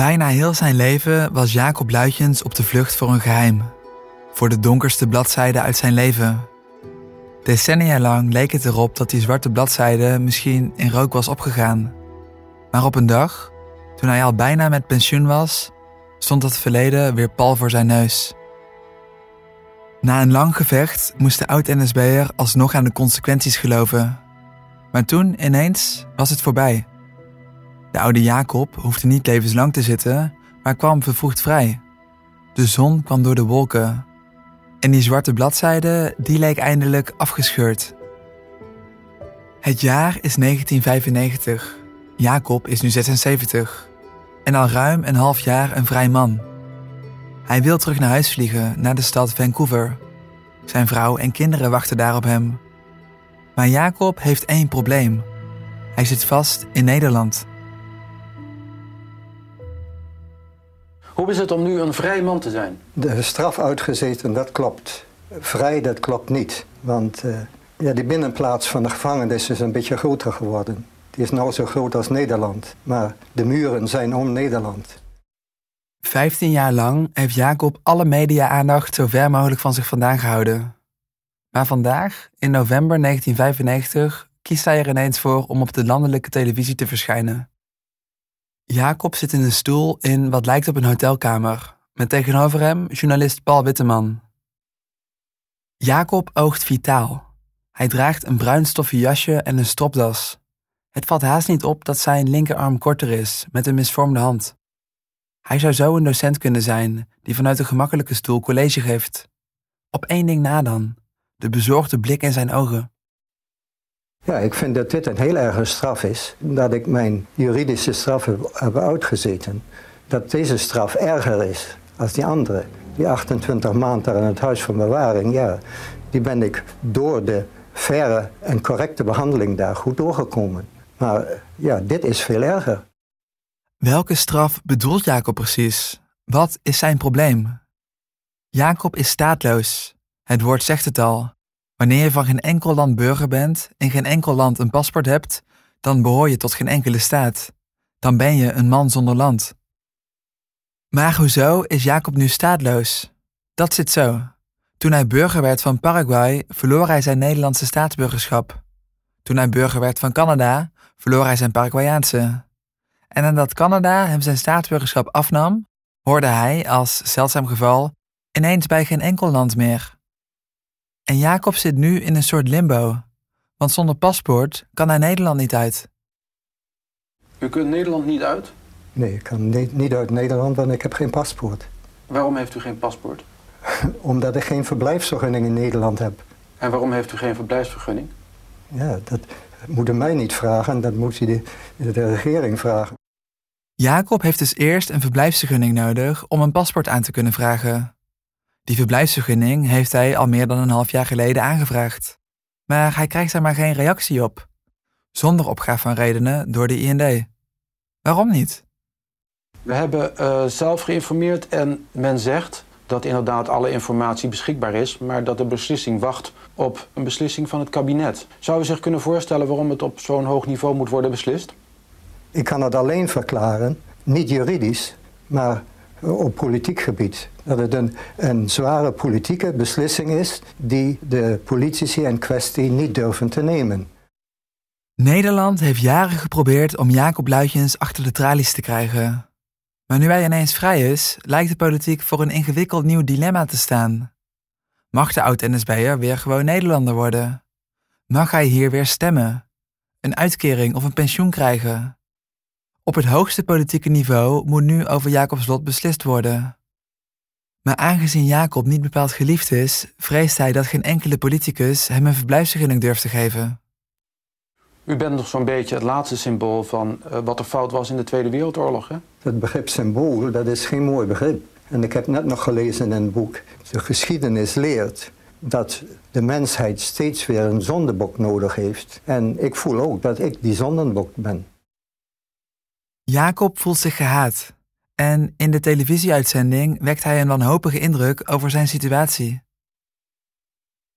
Bijna heel zijn leven was Jacob Luitjens op de vlucht voor een geheim. Voor de donkerste bladzijde uit zijn leven. Decennia lang leek het erop dat die zwarte bladzijde misschien in rook was opgegaan. Maar op een dag, toen hij al bijna met pensioen was, stond het verleden weer pal voor zijn neus. Na een lang gevecht moest de oud-NSB'er alsnog aan de consequenties geloven. Maar toen, ineens, was het voorbij. De oude Jacob hoefde niet levenslang te zitten, maar kwam vervroegd vrij. De zon kwam door de wolken. En die zwarte bladzijde, die leek eindelijk afgescheurd. Het jaar is 1995. Jacob is nu 76. En al ruim een half jaar een vrij man. Hij wil terug naar huis vliegen, naar de stad Vancouver. Zijn vrouw en kinderen wachten daar op hem. Maar Jacob heeft één probleem. Hij zit vast in Nederland. Hoe is het om nu een vrij man te zijn? De straf uitgezeten, dat klopt. Vrij, dat klopt niet. Want uh, ja, die binnenplaats van de gevangenis is een beetje groter geworden. Die is nou zo groot als Nederland. Maar de muren zijn om Nederland. Vijftien jaar lang heeft Jacob alle media-aandacht zo ver mogelijk van zich vandaan gehouden. Maar vandaag, in november 1995, kiest hij er ineens voor om op de landelijke televisie te verschijnen. Jacob zit in een stoel in wat lijkt op een hotelkamer, met tegenover hem journalist Paul Witteman. Jacob oogt vitaal. Hij draagt een bruin stoffen jasje en een stropdas. Het valt haast niet op dat zijn linkerarm korter is, met een misvormde hand. Hij zou zo een docent kunnen zijn die vanuit een gemakkelijke stoel college geeft. Op één ding na dan: de bezorgde blik in zijn ogen. Ja, ik vind dat dit een heel erge straf is. Dat ik mijn juridische straf heb, uitgezeten. Dat deze straf erger is als die andere. Die 28 maanden in het huis van bewaring, ja, die ben ik door de faire en correcte behandeling daar goed doorgekomen. Maar ja, dit is veel erger. Welke straf bedoelt Jacob precies? Wat is zijn probleem? Jacob is staatloos. Het woord zegt het al. Wanneer je van geen enkel land burger bent, in geen enkel land een paspoort hebt, dan behoor je tot geen enkele staat. Dan ben je een man zonder land. Maar hoezo is Jacob nu staatloos? Dat zit zo. Toen hij burger werd van Paraguay, verloor hij zijn Nederlandse staatsburgerschap. Toen hij burger werd van Canada, verloor hij zijn Paraguayaanse. En nadat Canada hem zijn staatsburgerschap afnam, hoorde hij, als zeldzaam geval, ineens bij geen enkel land meer. En Jacob zit nu in een soort limbo, want zonder paspoort kan hij Nederland niet uit. U kunt Nederland niet uit? Nee, ik kan niet uit Nederland, want ik heb geen paspoort. Waarom heeft u geen paspoort? Omdat ik geen verblijfsvergunning in Nederland heb. En waarom heeft u geen verblijfsvergunning? Ja, dat moet u mij niet vragen, dat moet u de, de regering vragen. Jacob heeft dus eerst een verblijfsvergunning nodig om een paspoort aan te kunnen vragen. Die verblijfsvergunning heeft hij al meer dan een half jaar geleden aangevraagd. Maar hij krijgt er maar geen reactie op. Zonder opgave van redenen door de IND. Waarom niet? We hebben uh, zelf geïnformeerd en men zegt dat inderdaad alle informatie beschikbaar is, maar dat de beslissing wacht op een beslissing van het kabinet. Zou u zich kunnen voorstellen waarom het op zo'n hoog niveau moet worden beslist? Ik kan het alleen verklaren, niet juridisch, maar op politiek gebied. Dat het een, zware politieke beslissing is die de politici in kwestie niet durven te nemen. Nederland heeft jaren geprobeerd om Jacob Luitjens achter de tralies te krijgen. Maar nu hij ineens vrij is, lijkt de politiek voor een ingewikkeld nieuw dilemma te staan. Mag de oud-NSB'er weer gewoon Nederlander worden? Mag hij hier weer stemmen? Een uitkering of een pensioen krijgen? Op het hoogste politieke niveau moet nu over Jacobs lot beslist worden. Maar aangezien Jacob niet bepaald geliefd is, vreest hij dat geen enkele politicus hem een verblijfsvergunning durft te geven. U bent nog zo'n beetje het laatste symbool van uh, wat er fout was in de Tweede Wereldoorlog, hè? Het begrip symbool, dat is geen mooi begrip. En ik heb net nog gelezen in een boek, de geschiedenis leert dat de mensheid steeds weer een zondebok nodig heeft. En ik voel ook dat ik die zondebok ben. Jacob voelt zich gehaat. En in de televisieuitzending wekt hij een wanhopige indruk over zijn situatie.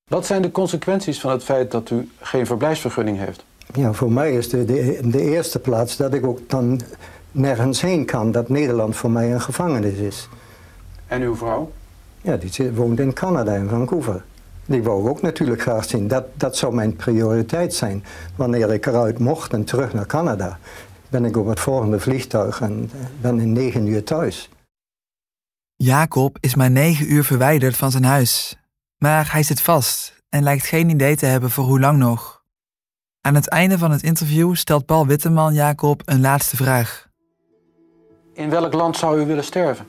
Wat zijn de consequenties van het feit dat u geen verblijfsvergunning heeft? Ja, voor mij is de, de, de eerste plaats dat ik ook dan nergens heen kan, dat Nederland voor mij een gevangenis is. En uw vrouw? Ja, die woont in Canada, in Vancouver. Die wou ik ook natuurlijk graag zien. Dat, dat zou mijn prioriteit zijn. Wanneer ik eruit mocht en terug naar Canada, ben ik op het volgende vliegtuig en ben in negen uur thuis. Jacob is maar negen uur verwijderd van zijn huis. Maar hij zit vast en lijkt geen idee te hebben voor hoe lang nog. Aan het einde van het interview stelt Paul Witteman Jacob een laatste vraag. In welk land zou u willen sterven?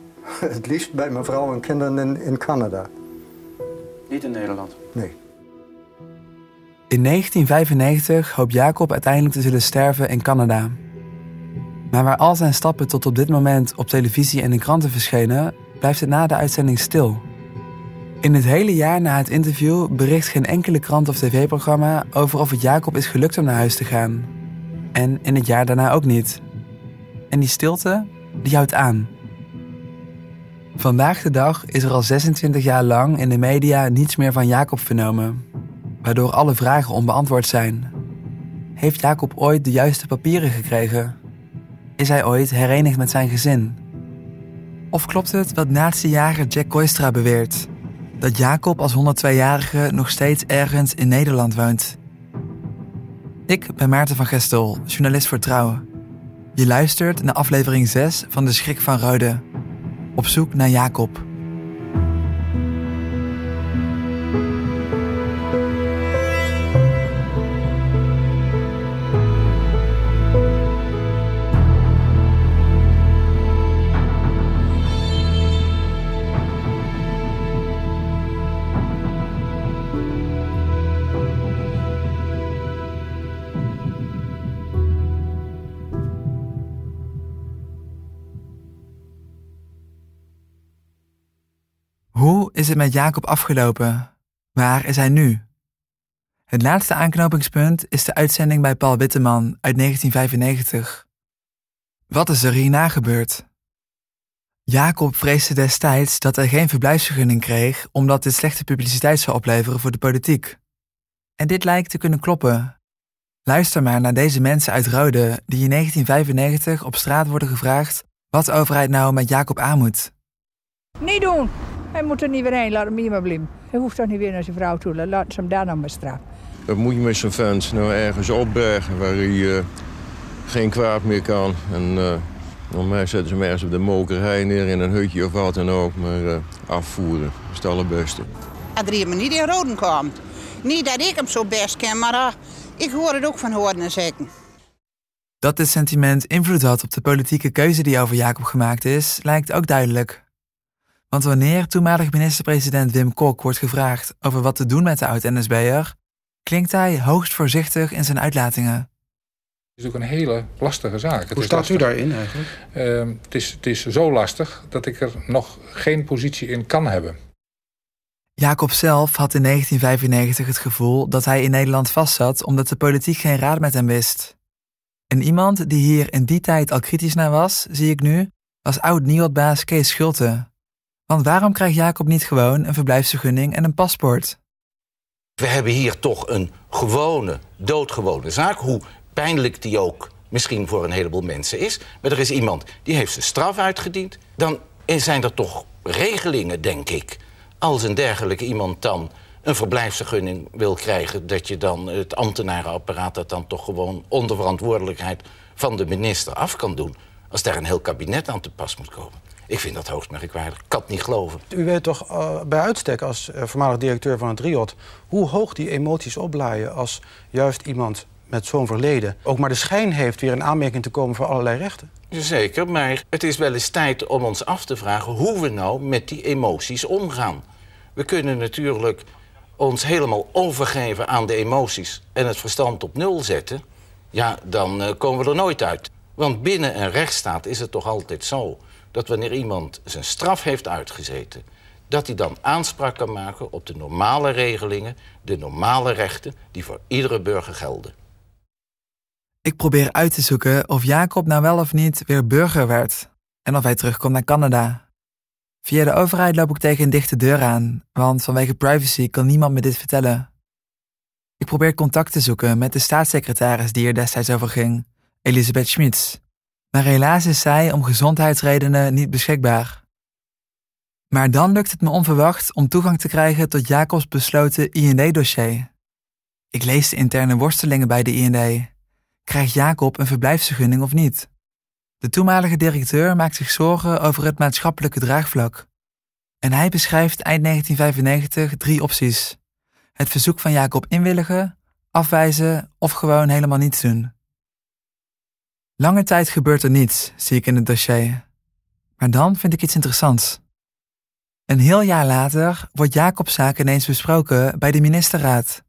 Het liefst bij mijn vrouw en kinderen in, in Canada. Niet in Nederland? Nee. In 1995 hoopt Jacob uiteindelijk te zullen sterven in Canada. Maar waar al zijn stappen tot op dit moment op televisie en in kranten verschenen, blijft het na de uitzending stil. In het hele jaar na het interview bericht geen enkele krant of tv-programma over of het Jacob is gelukt om naar huis te gaan. En in het jaar daarna ook niet. En die stilte, die houdt aan. Vandaag de dag is er al 26 jaar lang in de media niets meer van Jacob vernomen, waardoor alle vragen onbeantwoord zijn. Heeft Jacob ooit de juiste papieren gekregen? Is hij ooit herenigd met zijn gezin? Of klopt het wat nazi-jager Jack Koistra beweert? Dat Jacob als 102-jarige nog steeds ergens in Nederland woont. Ik ben Maarten van Gestel, journalist voor Trouw. Je luistert naar aflevering 6 van De Schrik van Rode. Op zoek naar Jacob. Is het met Jacob afgelopen? Waar is hij nu? Het laatste aanknopingspunt is de uitzending bij Paul Witteman uit 1995. Wat is er hierna gebeurd? Jacob vreesde destijds dat hij geen verblijfsvergunning kreeg omdat dit slechte publiciteit zou opleveren voor de politiek. En dit lijkt te kunnen kloppen. Luister maar naar deze mensen uit Rode die in 1995 op straat worden gevraagd wat de overheid nou met Jacob aan moet. Niet doen! Hij moet er niet weer heen, laat hem hier maar blijven. Hij hoeft toch niet weer naar zijn vrouw toe, laat ze hem daar dan maar straffen. Wat moet je met zo'n vent nou ergens opbergen waar hij uh, geen kwaad meer kan? En uh, normaal zetten ze hem ergens op de mokerij neer in een hutje of wat dan ook. Maar uh, afvoeren, dat is het allerbeste. Dat er me niet in Roden komt. Niet dat ik hem zo best ken, maar ik hoor het ook van horen en zeggen. Dat dit sentiment invloed had op de politieke keuze die over Jacob gemaakt is, lijkt ook duidelijk. Want wanneer toenmalig minister-president Wim Kok wordt gevraagd over wat te doen met de oud-NSB'er, klinkt hij hoogst voorzichtig in zijn uitlatingen. Het is ook een hele lastige zaak. Hoe staat u daarin eigenlijk? Uh, het, is, het is zo lastig dat ik er nog geen positie in kan hebben. Jacob zelf had in 1995 het gevoel dat hij in Nederland vastzat omdat de politiek geen raad met hem wist. En iemand die hier in die tijd al kritisch naar was, zie ik nu, was oud-NIOD-baas Kees Schulte. Want waarom krijgt Jacob niet gewoon een verblijfsvergunning en een paspoort? We hebben hier toch een gewone, doodgewone zaak, hoe pijnlijk die ook misschien voor een heleboel mensen is. Maar er is iemand die heeft zijn straf uitgediend. Dan zijn er toch regelingen, denk ik. Als een dergelijke iemand dan een verblijfsvergunning wil krijgen... dat je dan het ambtenarenapparaat dat dan toch gewoon onder verantwoordelijkheid van de minister af kan doen. Als daar een heel kabinet aan te pas moet komen. Ik vind dat hoogst merkwaardig. Ik kan het niet geloven. U weet toch uh, bij uitstek als uh, voormalig directeur van het RIOT... hoe hoog die emoties oplaaien als juist iemand met zo'n verleden... ook maar de schijn heeft weer in aanmerking te komen voor allerlei rechten? Zeker, maar het is wel eens tijd om ons af te vragen... hoe we nou met die emoties omgaan. We kunnen natuurlijk ons helemaal overgeven aan de emoties... en het verstand op nul zetten. Ja, dan uh, komen we er nooit uit. Want binnen een rechtsstaat is het toch altijd zo dat wanneer iemand zijn straf heeft uitgezeten, dat hij dan aanspraak kan maken op de normale regelingen, de normale rechten die voor iedere burger gelden. Ik probeer uit te zoeken of Jacob nou wel of niet weer burger werd en of hij terugkomt naar Canada. Via de overheid loop ik tegen een dichte deur aan, want vanwege privacy kan niemand me dit vertellen. Ik probeer contact te zoeken met de staatssecretaris die er destijds over ging, Elisabeth Schmitz. Maar helaas is zij om gezondheidsredenen niet beschikbaar. Maar dan lukt het me onverwacht om toegang te krijgen tot Jacobs besloten IND-dossier. Ik lees de interne worstelingen bij de IND. Krijgt Jacob een verblijfsvergunning of niet? De toenmalige directeur maakt zich zorgen over het maatschappelijke draagvlak. En hij beschrijft eind 1995 drie opties: het verzoek van Jacob inwilligen, afwijzen of gewoon helemaal niets doen. Lange tijd gebeurt er niets, zie ik in het dossier. Maar dan vind ik iets interessants. Een heel jaar later wordt Jacob's zaak ineens besproken bij de ministerraad.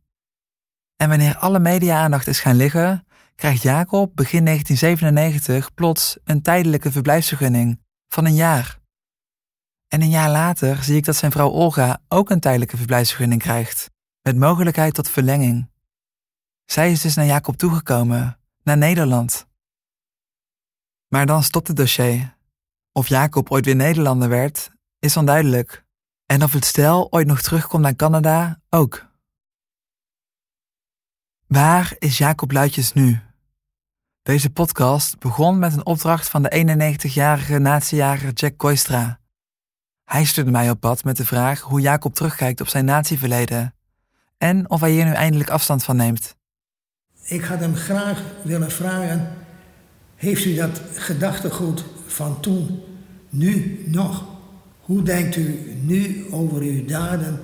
En wanneer alle media-aandacht is gaan liggen, krijgt Jacob begin 1997 plots een tijdelijke verblijfsvergunning van een jaar. En een jaar later zie ik dat zijn vrouw Olga ook een tijdelijke verblijfsvergunning krijgt, met mogelijkheid tot verlenging. Zij is dus naar Jacob toegekomen, naar Nederland. Maar dan stopt het dossier. Of Jacob ooit weer Nederlander werd, is onduidelijk. En of het stel ooit nog terugkomt naar Canada, ook. Waar is Jacob Luitjes nu? Deze podcast begon met een opdracht van de 91-jarige natiejager Jack Koistra. Hij stuurde mij op pad met de vraag hoe Jacob terugkijkt op zijn natieverleden en of hij hier nu eindelijk afstand van neemt. Ik had hem graag willen vragen: heeft u dat gedachtegoed van toen nu nog? Hoe denkt u nu over uw daden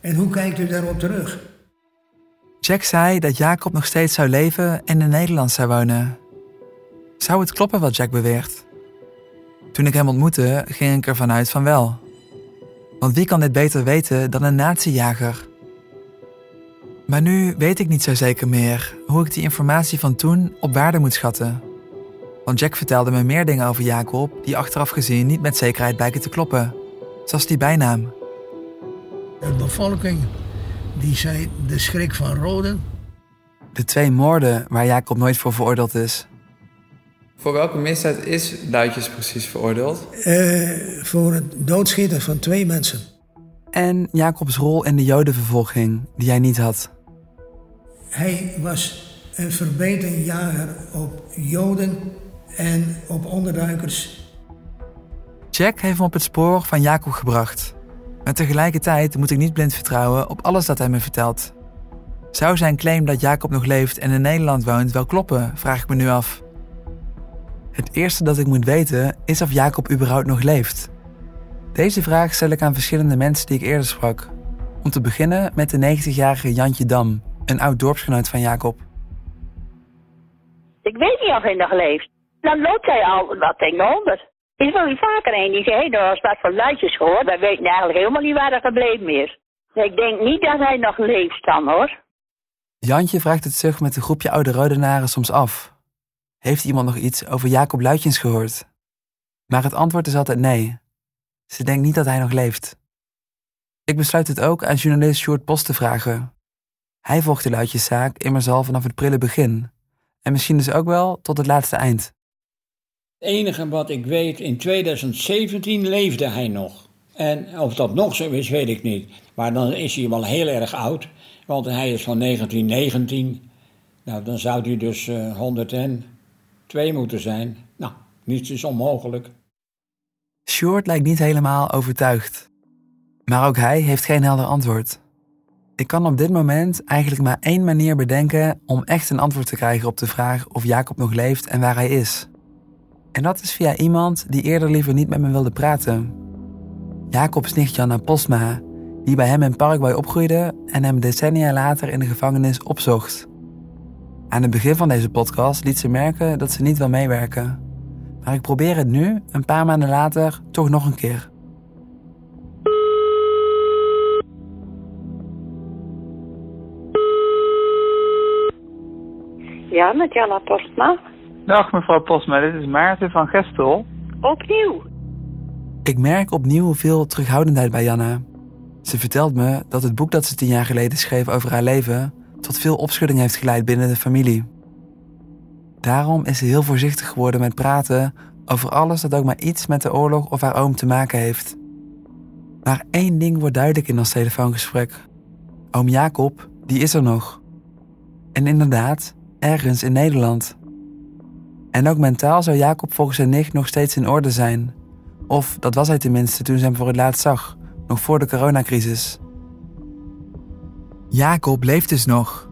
en hoe kijkt u daarop terug? Jack zei dat Jacob nog steeds zou leven en in Nederland zou wonen. Zou het kloppen wat Jack beweert? Toen ik hem ontmoette, ging ik ervan uit van wel. Want wie kan dit beter weten dan een natiejager? Maar nu weet ik niet zo zeker meer hoe ik die informatie van toen op waarde moet schatten. Want Jack vertelde me meer dingen over Jacob die achteraf gezien niet met zekerheid blijken te kloppen. Zoals die bijnaam. De bevolking die zei de schrik van Roden. De twee moorden waar Jacob nooit voor veroordeeld is. Voor welke misdaad is Luitjes precies veroordeeld? Uh, voor het doodschieten van twee mensen. En Jacobs rol in de Jodenvervolging, die hij niet had. Hij was een verbeterjager op Joden en op onderduikers. Jack heeft hem op het spoor van Jacob gebracht. Maar tegelijkertijd moet ik niet blind vertrouwen op alles dat hij me vertelt. Zou zijn claim dat Jacob nog leeft en in Nederland woont wel kloppen, vraag ik me nu af. Het eerste dat ik moet weten is of Jacob überhaupt nog leeft. Deze vraag stel ik aan verschillende mensen die ik eerder sprak. Om te beginnen met de 90-jarige Jantje Dam, een oud dorpsgenoot van Jacob. Ik weet niet of hij nog leeft. Dan loopt hij al wat tegenover. Is wel vaker een die zei, hey, was wat van luidjes gehoord. Wij weten eigenlijk helemaal niet waar hij gebleven is. Ik denk niet dat hij nog leeft dan hoor. Jantje vraagt het zich met een groepje oude Rodenaren soms af. Heeft iemand nog iets over Jacob Luitjens gehoord? Maar het antwoord is altijd nee. Ze denkt niet dat hij nog leeft. Ik besluit het ook aan journalist Sjoerd Post te vragen. Hij volgt de Luitjeszaak immers al vanaf het prille begin. En misschien dus ook wel tot het laatste eind. Enige wat ik weet, in 2017 leefde hij nog. En of dat nog zo is, weet ik niet. Maar dan is hij wel heel erg oud, want hij is van 1919. Nou, dan zou hij dus uh, eh, 102 moeten zijn. Nou, niets is onmogelijk. Short lijkt niet helemaal overtuigd. Maar ook hij heeft geen helder antwoord. Ik kan op dit moment eigenlijk maar één manier bedenken om echt een antwoord te krijgen op de vraag of Jacob nog leeft en waar hij is. En dat is via iemand die eerder liever niet met me wilde praten. Jacob's nicht Janna Postma, die bij hem in Paraguay opgroeide en hem decennia later in de gevangenis opzocht. Aan het begin van deze podcast liet ze merken dat ze niet wil meewerken. Maar ik probeer het nu, een paar maanden later, toch nog een keer. Ja, met Jana Postma. Dag mevrouw Postma, dit is Maarten van Gestel. Opnieuw? Ik merk opnieuw veel terughoudendheid bij Janna. Ze vertelt me dat het boek dat ze tien jaar geleden schreef over haar leven tot veel opschudding heeft geleid binnen de familie. Daarom is ze heel voorzichtig geworden met praten over alles dat ook maar iets met de oorlog of haar oom te maken heeft. Maar één ding wordt duidelijk in ons telefoongesprek. Oom Jacob, die is er nog. En inderdaad, ergens in Nederland. En ook mentaal zou Jacob volgens zijn nicht nog steeds in orde zijn. Of dat was hij tenminste toen ze hem voor het laatst zag, nog voor de coronacrisis. Jacob leeft dus nog.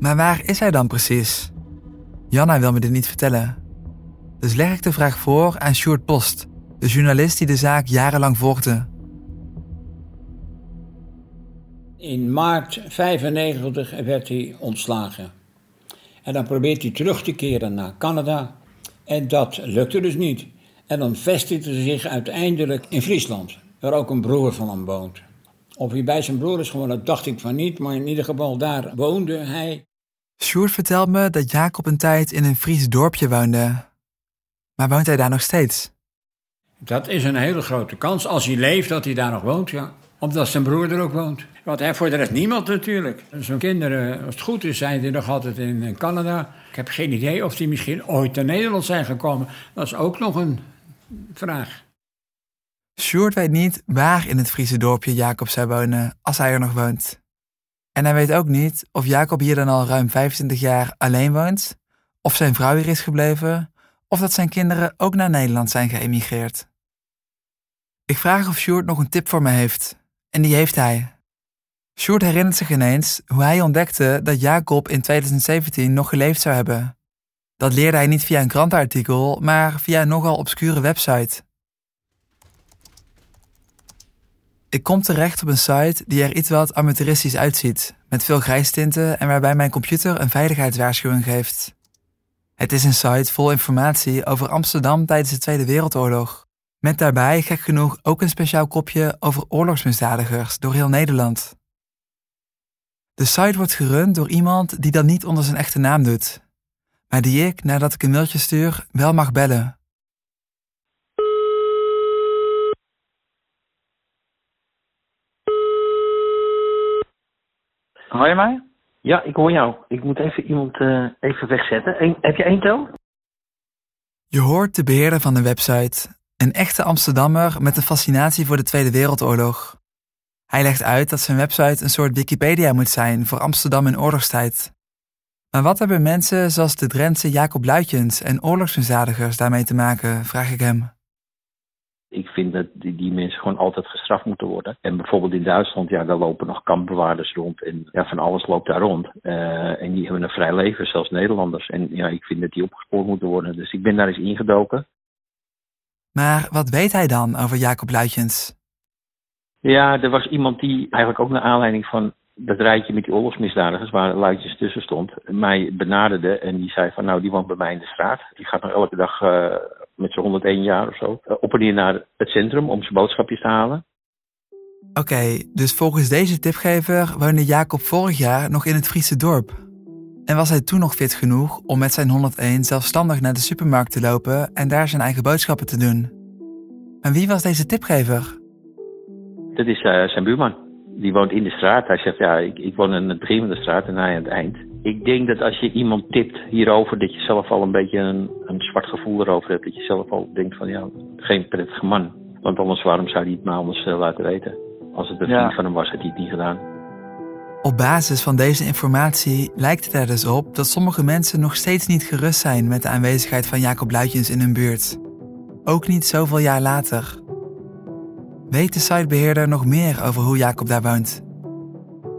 Maar waar is hij dan precies? Janna wil me dit niet vertellen. Dus leg ik de vraag voor aan Sjoerd Post, de journalist die de zaak jarenlang volgde. In maart 95 werd hij ontslagen. En dan probeert hij terug te keren naar Canada. En dat lukte dus niet. En dan vestigde hij zich uiteindelijk in Friesland, waar ook een broer van hem woont. Of hij bij zijn broer is gewoon, dat dacht ik van niet, maar in ieder geval daar woonde hij. Sjoerd vertelt me dat Jacob een tijd in een Fries dorpje woonde. Maar woont hij daar nog steeds? Dat is een hele grote kans, als hij leeft, dat hij daar nog woont, ja. Omdat zijn broer er ook woont. Want hij voor de rest niemand natuurlijk. Zijn kinderen, als het goed is, zijn die nog altijd in Canada. Ik heb geen idee of die misschien ooit naar Nederland zijn gekomen. Dat is ook nog een vraag. Sjoerd weet niet waar in het Friese dorpje Jacob zou wonen als hij er nog woont. En hij weet ook niet of Jacob hier dan al ruim 25 jaar alleen woont, of zijn vrouw hier is gebleven, of dat zijn kinderen ook naar Nederland zijn geëmigreerd. Ik vraag of Sjoerd nog een tip voor me heeft, en die heeft hij. Sjoerd herinnert zich ineens hoe hij ontdekte dat Jacob in 2017 nog geleefd zou hebben. Dat leerde hij niet via een krantenartikel, maar via een nogal obscure website. Ik kom terecht op een site die er iets wat amateuristisch uitziet, met veel grijstinten en waarbij mijn computer een veiligheidswaarschuwing geeft. Het is een site vol informatie over Amsterdam tijdens de Tweede Wereldoorlog, met daarbij gek genoeg ook een speciaal kopje over oorlogsmisdadigers door heel Nederland. De site wordt gerund door iemand die dat niet onder zijn echte naam doet, maar die ik, nadat ik een mailtje stuur, wel mag bellen. Hoor je mij? Ja, ik hoor jou. Ik moet even iemand uh, even wegzetten. Eén, heb je één tel? Je hoort de beheerder van de website, een echte Amsterdammer met een fascinatie voor de Tweede Wereldoorlog. Hij legt uit dat zijn website een soort Wikipedia moet zijn voor Amsterdam in oorlogstijd. Maar wat hebben mensen zoals de Drentse Jacob Luitjens en oorlogsmisdadigers daarmee te maken, vraag ik hem. Ik vind dat die, mensen gewoon altijd gestraft moeten worden. En bijvoorbeeld in Duitsland, ja, daar lopen nog kampbewaarders rond. En ja, van alles loopt daar rond. Uh, en die hebben een vrij leven, zelfs Nederlanders. En ja, ik vind dat die opgespoord moeten worden. Dus ik ben daar eens ingedoken. Maar wat weet hij dan over Jacob Luitjens? Ja, er was iemand die eigenlijk ook naar aanleiding van dat rijtje met die oorlogsmisdadigers, waar Luitjes tussen stond, mij benaderde en die zei van nou, die woont bij mij in de straat. Die gaat nog elke dag uh, met z'n 101 jaar of zo uh, op en neer naar het centrum om zijn boodschapjes te halen. Oké, dus volgens deze tipgever woonde Jacob vorig jaar nog in het Friese dorp. En was hij toen nog fit genoeg om met zijn 101 zelfstandig naar de supermarkt te lopen en daar zijn eigen boodschappen te doen? En wie was deze tipgever? Dat is uh, zijn buurman. Die woont in de straat. Hij zegt, ja, ik, ik woon aan het begin van de straat en hij aan het eind. Ik denk dat als je iemand tipt hierover, dat je zelf al een beetje een, een zwart gevoel erover hebt. Dat je zelf al denkt van, ja, geen prettige man. Want anders, waarom zou hij het maar anders uh, laten weten? Als het een vriend van hem was, had hij het niet gedaan. Op basis van deze informatie lijkt het er dus op dat sommige mensen nog steeds niet gerust zijn met de aanwezigheid van Jacob Luitjens in hun buurt. Ook niet zoveel jaar later. Weet de sitebeheerder nog meer over hoe Jacob daar woont?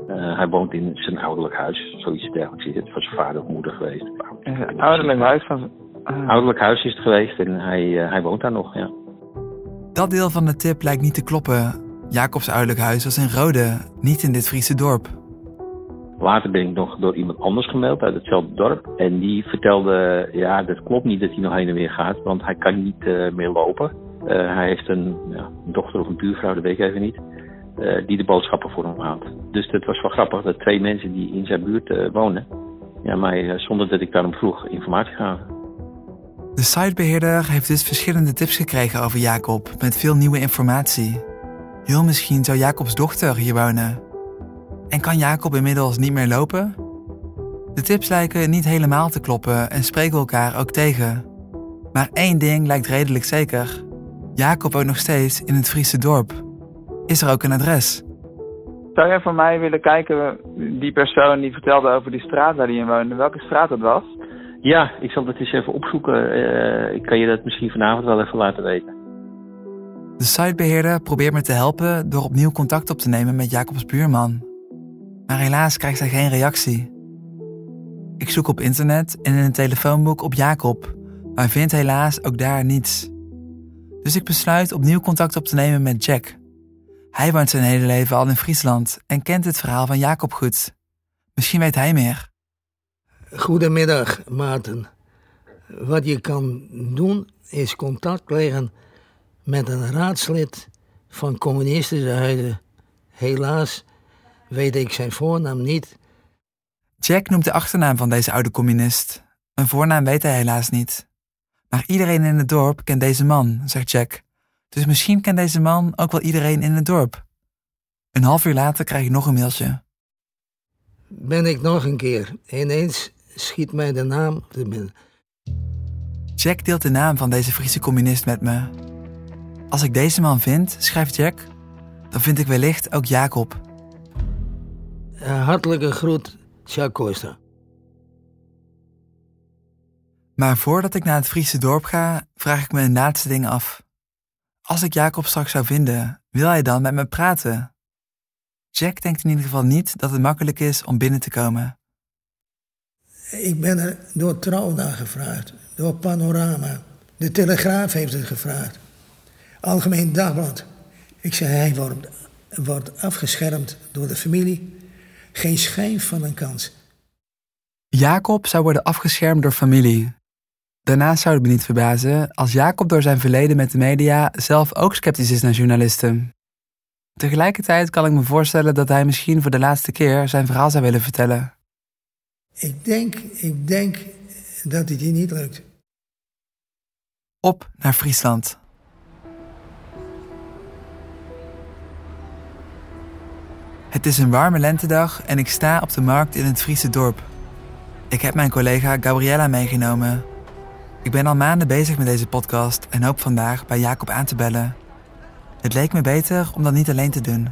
Uh, hij woont in zijn ouderlijk huis, zoiets dergelijks is het van zijn vader of moeder geweest. Uh, ouderlijk huis van... Uh... Ouderlijk huis is het geweest en hij, hij woont daar nog, ja. Dat deel van de tip lijkt niet te kloppen. Jacobs ouderlijk huis was in Rode, niet in dit Friese dorp. Later ben ik nog door iemand anders gemeld uit hetzelfde dorp. En die vertelde, ja, dat klopt niet dat hij nog heen en weer gaat, want hij kan niet meer lopen. Uh, hij heeft een, ja, dochter of een buurvrouw, dat weet ik even niet, uh, die de boodschappen voor hem haalt. Dus het was wel grappig dat twee mensen die in zijn buurt wonen, ja, mij zonder dat ik daarom vroeg informatie gaven. De sitebeheerder heeft dus verschillende tips gekregen over Jacob met veel nieuwe informatie. Heel misschien zou Jacobs dochter hier wonen. En kan Jacob inmiddels niet meer lopen? De tips lijken niet helemaal te kloppen en spreken elkaar ook tegen. Maar één ding lijkt redelijk zeker. Jacob woont nog steeds in het Friese dorp. Is er ook een adres? Zou jij voor mij willen kijken, die persoon die vertelde over die straat waar hij in woonde, welke straat dat was? Ja, ik zal het eens even opzoeken. Eh, ik kan je dat misschien vanavond wel even laten weten. De sitebeheerder probeert me te helpen door opnieuw contact op te nemen met Jacobs buurman. Maar helaas krijgt hij geen reactie. Ik zoek op internet en in een telefoonboek op Jacob, maar vind helaas ook daar niets. Dus ik besluit opnieuw contact op te nemen met Jack. Hij woont zijn hele leven al in Friesland en kent het verhaal van Jacob goed. Misschien weet hij meer. Goedemiddag, Maarten. Wat je kan doen is contact leggen met een raadslid van communistische huiden. Helaas weet ik zijn voornaam niet. Jack noemt de achternaam van deze oude communist. Een voornaam weet hij helaas niet. Maar iedereen in het dorp kent deze man, zegt Jack. Dus misschien kent deze man ook wel iedereen in het dorp. Een half uur later krijg ik nog een mailtje. Ben ik nog een keer. Ineens schiet mij de naam te binnen. Jack deelt de naam van deze Friese communist met me. Als ik deze man vind, schrijft Jack, dan vind ik wellicht ook Jacob. Hartelijke groet, Jack Costa. Maar voordat ik naar het Friese dorp ga, vraag ik me een laatste ding af. Als ik Jacob straks zou vinden, wil hij dan met me praten? Jack denkt in ieder geval niet dat het makkelijk is om binnen te komen. Ik ben er door Trouw naar gevraagd, door Panorama. De Telegraaf heeft het gevraagd. Algemeen Dagblad. Ik zei, hij wordt, wordt afgeschermd door de familie. Geen schijn van een kans. Jacob zou worden afgeschermd door familie. Daarnaast zou het me niet verbazen als Jacob door zijn verleden met de media zelf ook sceptisch is naar journalisten. Tegelijkertijd kan ik me voorstellen dat hij misschien voor de laatste keer zijn verhaal zou willen vertellen. Ik denk, ik denk dat het hier niet lukt. Op naar Friesland. Het is een warme lentedag en ik sta op de markt in het Friese dorp. Ik heb mijn collega Gabriella meegenomen. Ik ben al maanden bezig met deze podcast en hoop vandaag bij Jacob aan te bellen. Het leek me beter om dat niet alleen te doen.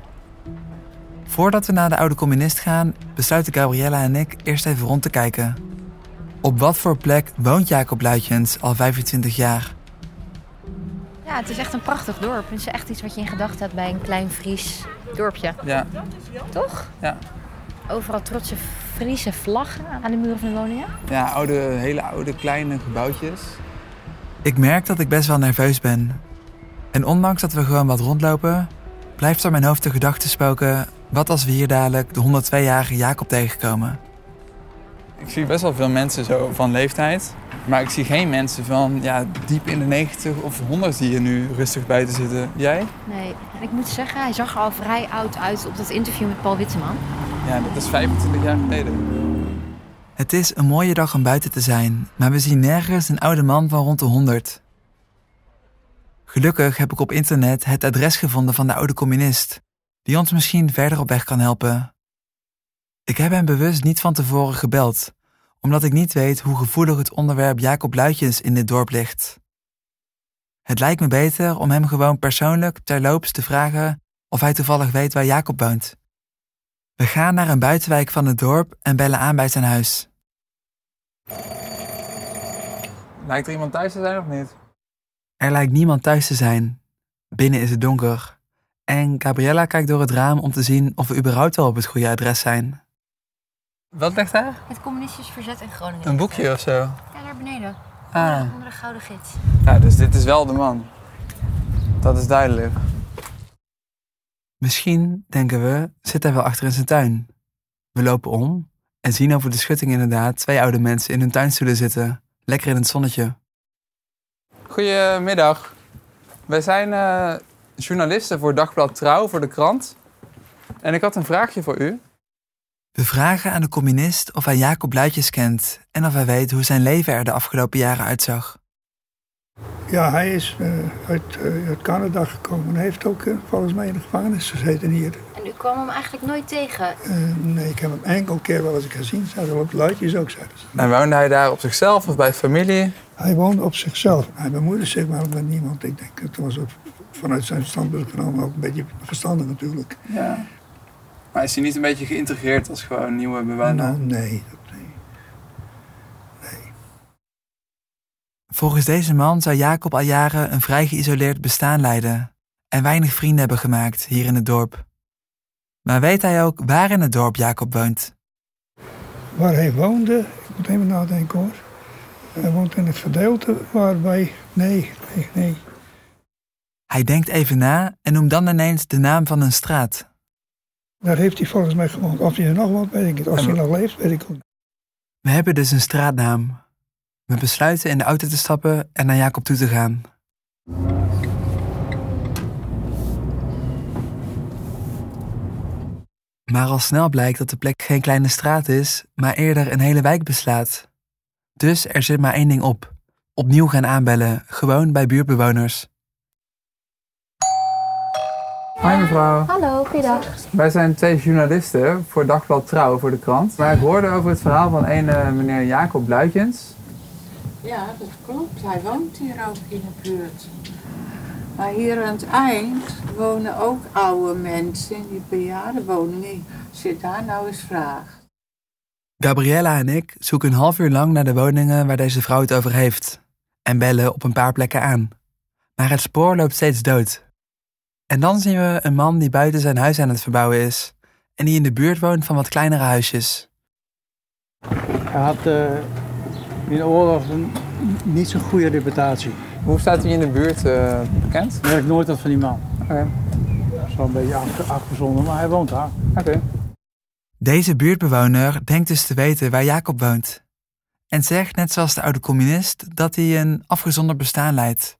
Voordat we naar de oude communist gaan, besluiten Gabriella en ik eerst even rond te kijken. Op wat voor plek woont Jacob Luitjens al 25 jaar? Ja, het is echt een prachtig dorp. Het is echt iets wat je in gedachten hebt bij een klein Fries dorpje. Ja. Toch? Ja. Overal trotse Friese vlaggen aan de muren van de woningen. Ja, oude, hele oude kleine gebouwtjes. Ik merk dat ik best wel nerveus ben. En ondanks dat we gewoon wat rondlopen, blijft er mijn hoofd de gedachte spoken: wat als we hier dadelijk de 102-jarige Jacob tegenkomen? Ik zie best wel veel mensen zo van leeftijd. Maar ik zie geen mensen van ja, diep in de 90 of 100 die hier nu rustig buiten zitten. Jij? Nee, en ik moet zeggen, hij zag er al vrij oud uit op dat interview met Paul Witteman. Ja, dat is 25 jaar geleden. Het is een mooie dag om buiten te zijn, maar we zien nergens een oude man van rond de 100. Gelukkig heb ik op internet het adres gevonden van de oude communist, die ons misschien verder op weg kan helpen. Ik heb hem bewust niet van tevoren gebeld, omdat ik niet weet hoe gevoelig het onderwerp Jacob Luitjens in dit dorp ligt. Het lijkt me beter om hem gewoon persoonlijk terloops te vragen of hij toevallig weet waar Jacob woont. We gaan naar een buitenwijk van het dorp en bellen aan bij zijn huis. Lijkt er iemand thuis te zijn of niet? Er lijkt niemand thuis te zijn. Binnen is het donker. En Gabriella kijkt door het raam om te zien of we überhaupt wel op het goede adres zijn. Wat ligt daar? Het communistisch verzet in Groningen. Een boekje of zo? Ja, daar beneden. Ah. Onder de gouden gids. Ja, dus dit is wel de man. Dat is duidelijk. Misschien, denken we, zit hij wel achter in zijn tuin. We lopen om en zien over de schutting inderdaad twee oude mensen in hun tuinstoelen zitten, lekker in het zonnetje. Goedemiddag. Wij zijn eh, journalisten voor Dagblad Trouw, voor de krant. En ik had een vraagje voor u. We vragen aan de communist of hij Jacob Luitjes kent en of hij weet hoe zijn leven er de afgelopen jaren uitzag. Ja, hij is uh, uit, uh, uit, Canada gekomen en heeft ook uh, volgens mij in de gevangenis gezeten hier. En u kwam hem eigenlijk nooit tegen? nee, ik heb hem enkel keer wel eens gezien. Zou er ook luidjes ook zijn. En woonde hij daar op zichzelf of bij familie? Hij woonde op zichzelf. Hij bemoeide zich maar met niemand. Ik denk, het was ook vanuit zijn standpunt genomen ook een beetje verstandig natuurlijk. Ja. Maar is hij niet een beetje geïntegreerd als gewoon nieuwe bewoner? Nou, nee. nee. Volgens deze man zou Jacob al jaren een vrij geïsoleerd bestaan leiden en weinig vrienden hebben gemaakt hier in het dorp. Maar weet hij ook waar in het dorp Jacob woont? Waar hij woonde, ik moet even nadenken hoor. Hij woont in het verdeelte waarbij. Nee, nee, nee. Hij denkt even na en noemt dan ineens de naam van een straat. Daar heeft hij volgens mij gewoond. Of hij er nog woont, weet ik niet. Of hij nog leeft, weet ik ook niet. We hebben dus een straatnaam. We besluiten in de auto te stappen en naar Jacob toe te gaan. Maar al snel blijkt dat de plek geen kleine straat is, maar eerder een hele wijk beslaat. Dus er zit maar één ding op. Opnieuw gaan aanbellen, gewoon bij buurtbewoners. Hoi mevrouw. Hallo, goeiedag. Wij zijn twee journalisten voor Dagblad Trouw, voor de krant. Maar ik hoorde over het verhaal van een eh, meneer Jacob Bluitjens. Ja, dat klopt. Hij woont hier ook in de buurt. Maar hier aan het eind wonen ook oude mensen in die bejaardenwoningen. Zit daar nou eens vraag. Gabriella en ik zoeken een half uur lang naar de woningen waar deze vrouw het over heeft. En bellen op een paar plekken aan. Maar het spoor loopt steeds dood. En dan zien we een man die buiten zijn huis aan het verbouwen is. En die in de buurt woont van wat kleinere huisjes. Hij had eh, in de oorlog een niet zo'n goede reputatie. Hoe staat hij in de buurt eh, bekend? Ik nooit wat van die man. Oké. Dat is wel een beetje afge- afgezonden, maar hij woont daar. Oké. Deze buurtbewoner denkt dus te weten waar Jacob woont. En zegt, net zoals de oude communist, dat hij een afgezonderd bestaan leidt.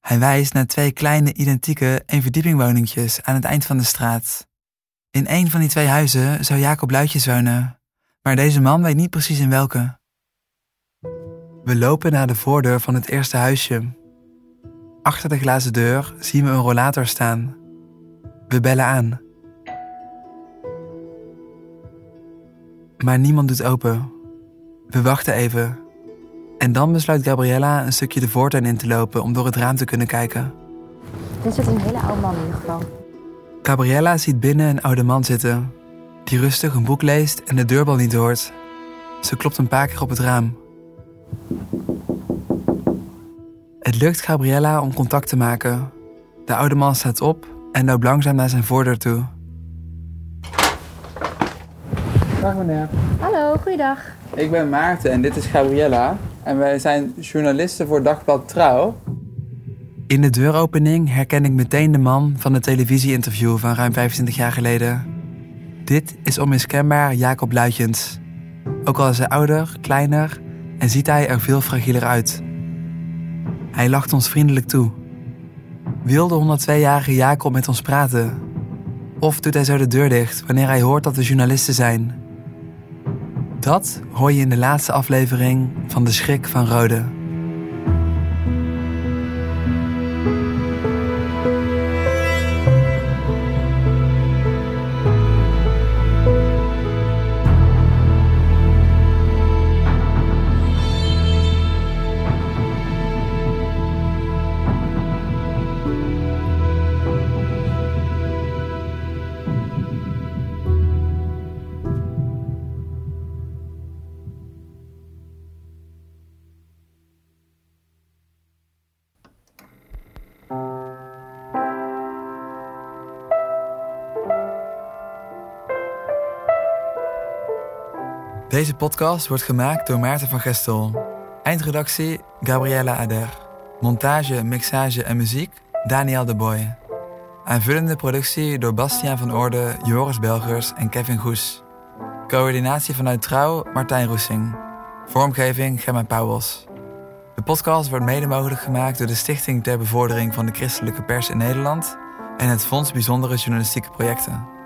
Hij wijst naar twee kleine, identieke eenverdiepingwoningjes aan het eind van de straat. In een van die twee huizen zou Jacob Luitjes wonen, maar deze man weet niet precies in welke. We lopen naar de voordeur van het eerste huisje. Achter de glazen deur zien we een rollator staan. We bellen aan. Maar niemand doet open. We wachten even. En dan besluit Gabriella een stukje de voortuin in te lopen om door het raam te kunnen kijken. Dit zit een hele oude man in ieder geval. Gabriella ziet binnen een oude man zitten, die rustig een boek leest en de deurbel niet hoort. Ze klopt een paar keer op het raam. Het lukt Gabriella om contact te maken. De oude man staat op en loopt langzaam naar zijn voordeur toe. Dag meneer. Hallo, goeiedag. Ik ben Maarten en dit is Gabriella. En wij zijn journalisten voor Dagblad Trouw. In de deuropening herken ik meteen de man van het televisieinterview van ruim 25 jaar geleden. Dit is onmiskenbaar Jacob Luitjens. Ook al is hij ouder, kleiner en ziet hij er veel fragieler uit. Hij lacht ons vriendelijk toe. Wil de 102-jarige Jacob met ons praten? Of doet hij zo de deur dicht wanneer hij hoort dat we journalisten zijn? Dat hoor je in de laatste aflevering van De Schrik van Rode. Deze podcast wordt gemaakt door Maarten van Gestel. Eindredactie Gabriella Ader. Montage, mixage en muziek Daniel de Boy. Aanvullende productie door Bastiaan van Orde, Joris Belgers en Kevin Goes. Coördinatie vanuit Trouw Martijn Roesing. Vormgeving Gemma Pauwels. De podcast wordt mede mogelijk gemaakt door de Stichting ter Bevordering van de Christelijke Pers in Nederland en het Fonds Bijzondere Journalistieke Projecten.